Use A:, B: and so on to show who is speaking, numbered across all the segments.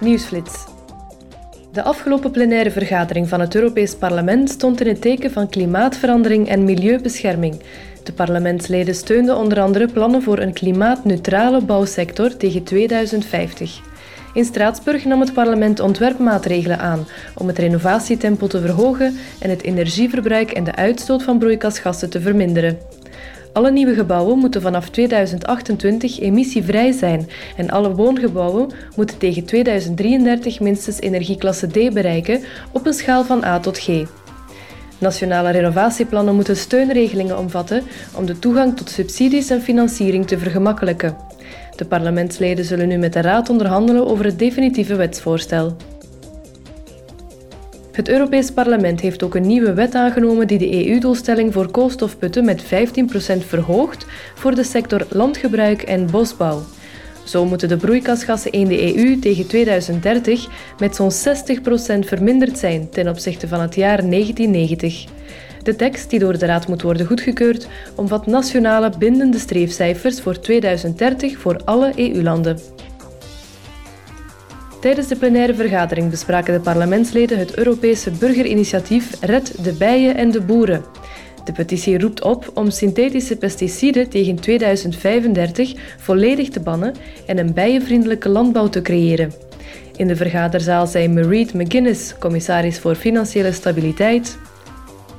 A: Nieuwsflits. De afgelopen plenaire vergadering van het Europees Parlement stond in het teken van klimaatverandering en milieubescherming. De parlementsleden steunden onder andere plannen voor een klimaatneutrale bouwsector tegen 2050. In Straatsburg nam het parlement ontwerpmaatregelen aan om het renovatietempo te verhogen en het energieverbruik en de uitstoot van broeikasgassen te verminderen. Alle nieuwe gebouwen moeten vanaf 2028 emissievrij zijn en alle woongebouwen moeten tegen 2033 minstens energieklasse D bereiken op een schaal van A tot G. Nationale renovatieplannen moeten steunregelingen omvatten om de toegang tot subsidies en financiering te vergemakkelijken. De parlementsleden zullen nu met de Raad onderhandelen over het definitieve wetsvoorstel. Het Europees Parlement heeft ook een nieuwe wet aangenomen die de EU-doelstelling voor koolstofputten met 15% verhoogt voor de sector landgebruik en bosbouw. Zo moeten de broeikasgassen in de EU tegen 2030 met zo'n 60% verminderd zijn ten opzichte van het jaar 1990. De tekst, die door de Raad moet worden goedgekeurd, omvat nationale bindende streefcijfers voor 2030 voor alle EU-landen. Tijdens de plenaire vergadering bespraken de parlementsleden het Europese burgerinitiatief Red de bijen en de boeren. De petitie roept op om synthetische pesticiden tegen 2035 volledig te bannen en een bijenvriendelijke landbouw te creëren. In de vergaderzaal zei Mareed McGuinness, commissaris voor Financiële Stabiliteit.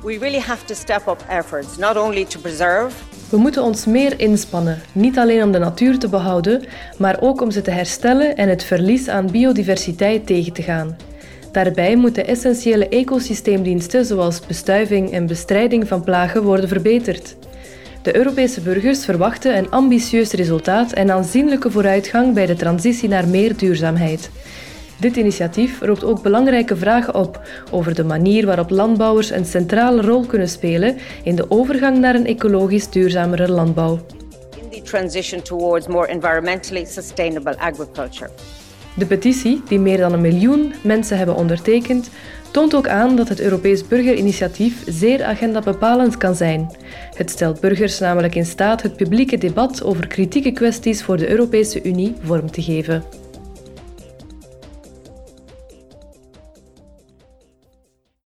B: We really have to step up efforts, not only to preserve.
A: We moeten ons meer inspannen, niet alleen om de natuur te behouden, maar ook om ze te herstellen en het verlies aan biodiversiteit tegen te gaan. Daarbij moeten essentiële ecosysteemdiensten zoals bestuiving en bestrijding van plagen worden verbeterd. De Europese burgers verwachten een ambitieus resultaat en aanzienlijke vooruitgang bij de transitie naar meer duurzaamheid. Dit initiatief roept ook belangrijke vragen op over de manier waarop landbouwers een centrale rol kunnen spelen in de overgang naar een ecologisch duurzamere landbouw.
B: In the transition towards more environmentally sustainable agriculture.
A: De petitie, die meer dan een miljoen mensen hebben ondertekend, toont ook aan dat het Europees Burgerinitiatief zeer agendabepalend kan zijn. Het stelt burgers namelijk in staat het publieke debat over kritieke kwesties voor de Europese Unie vorm te geven.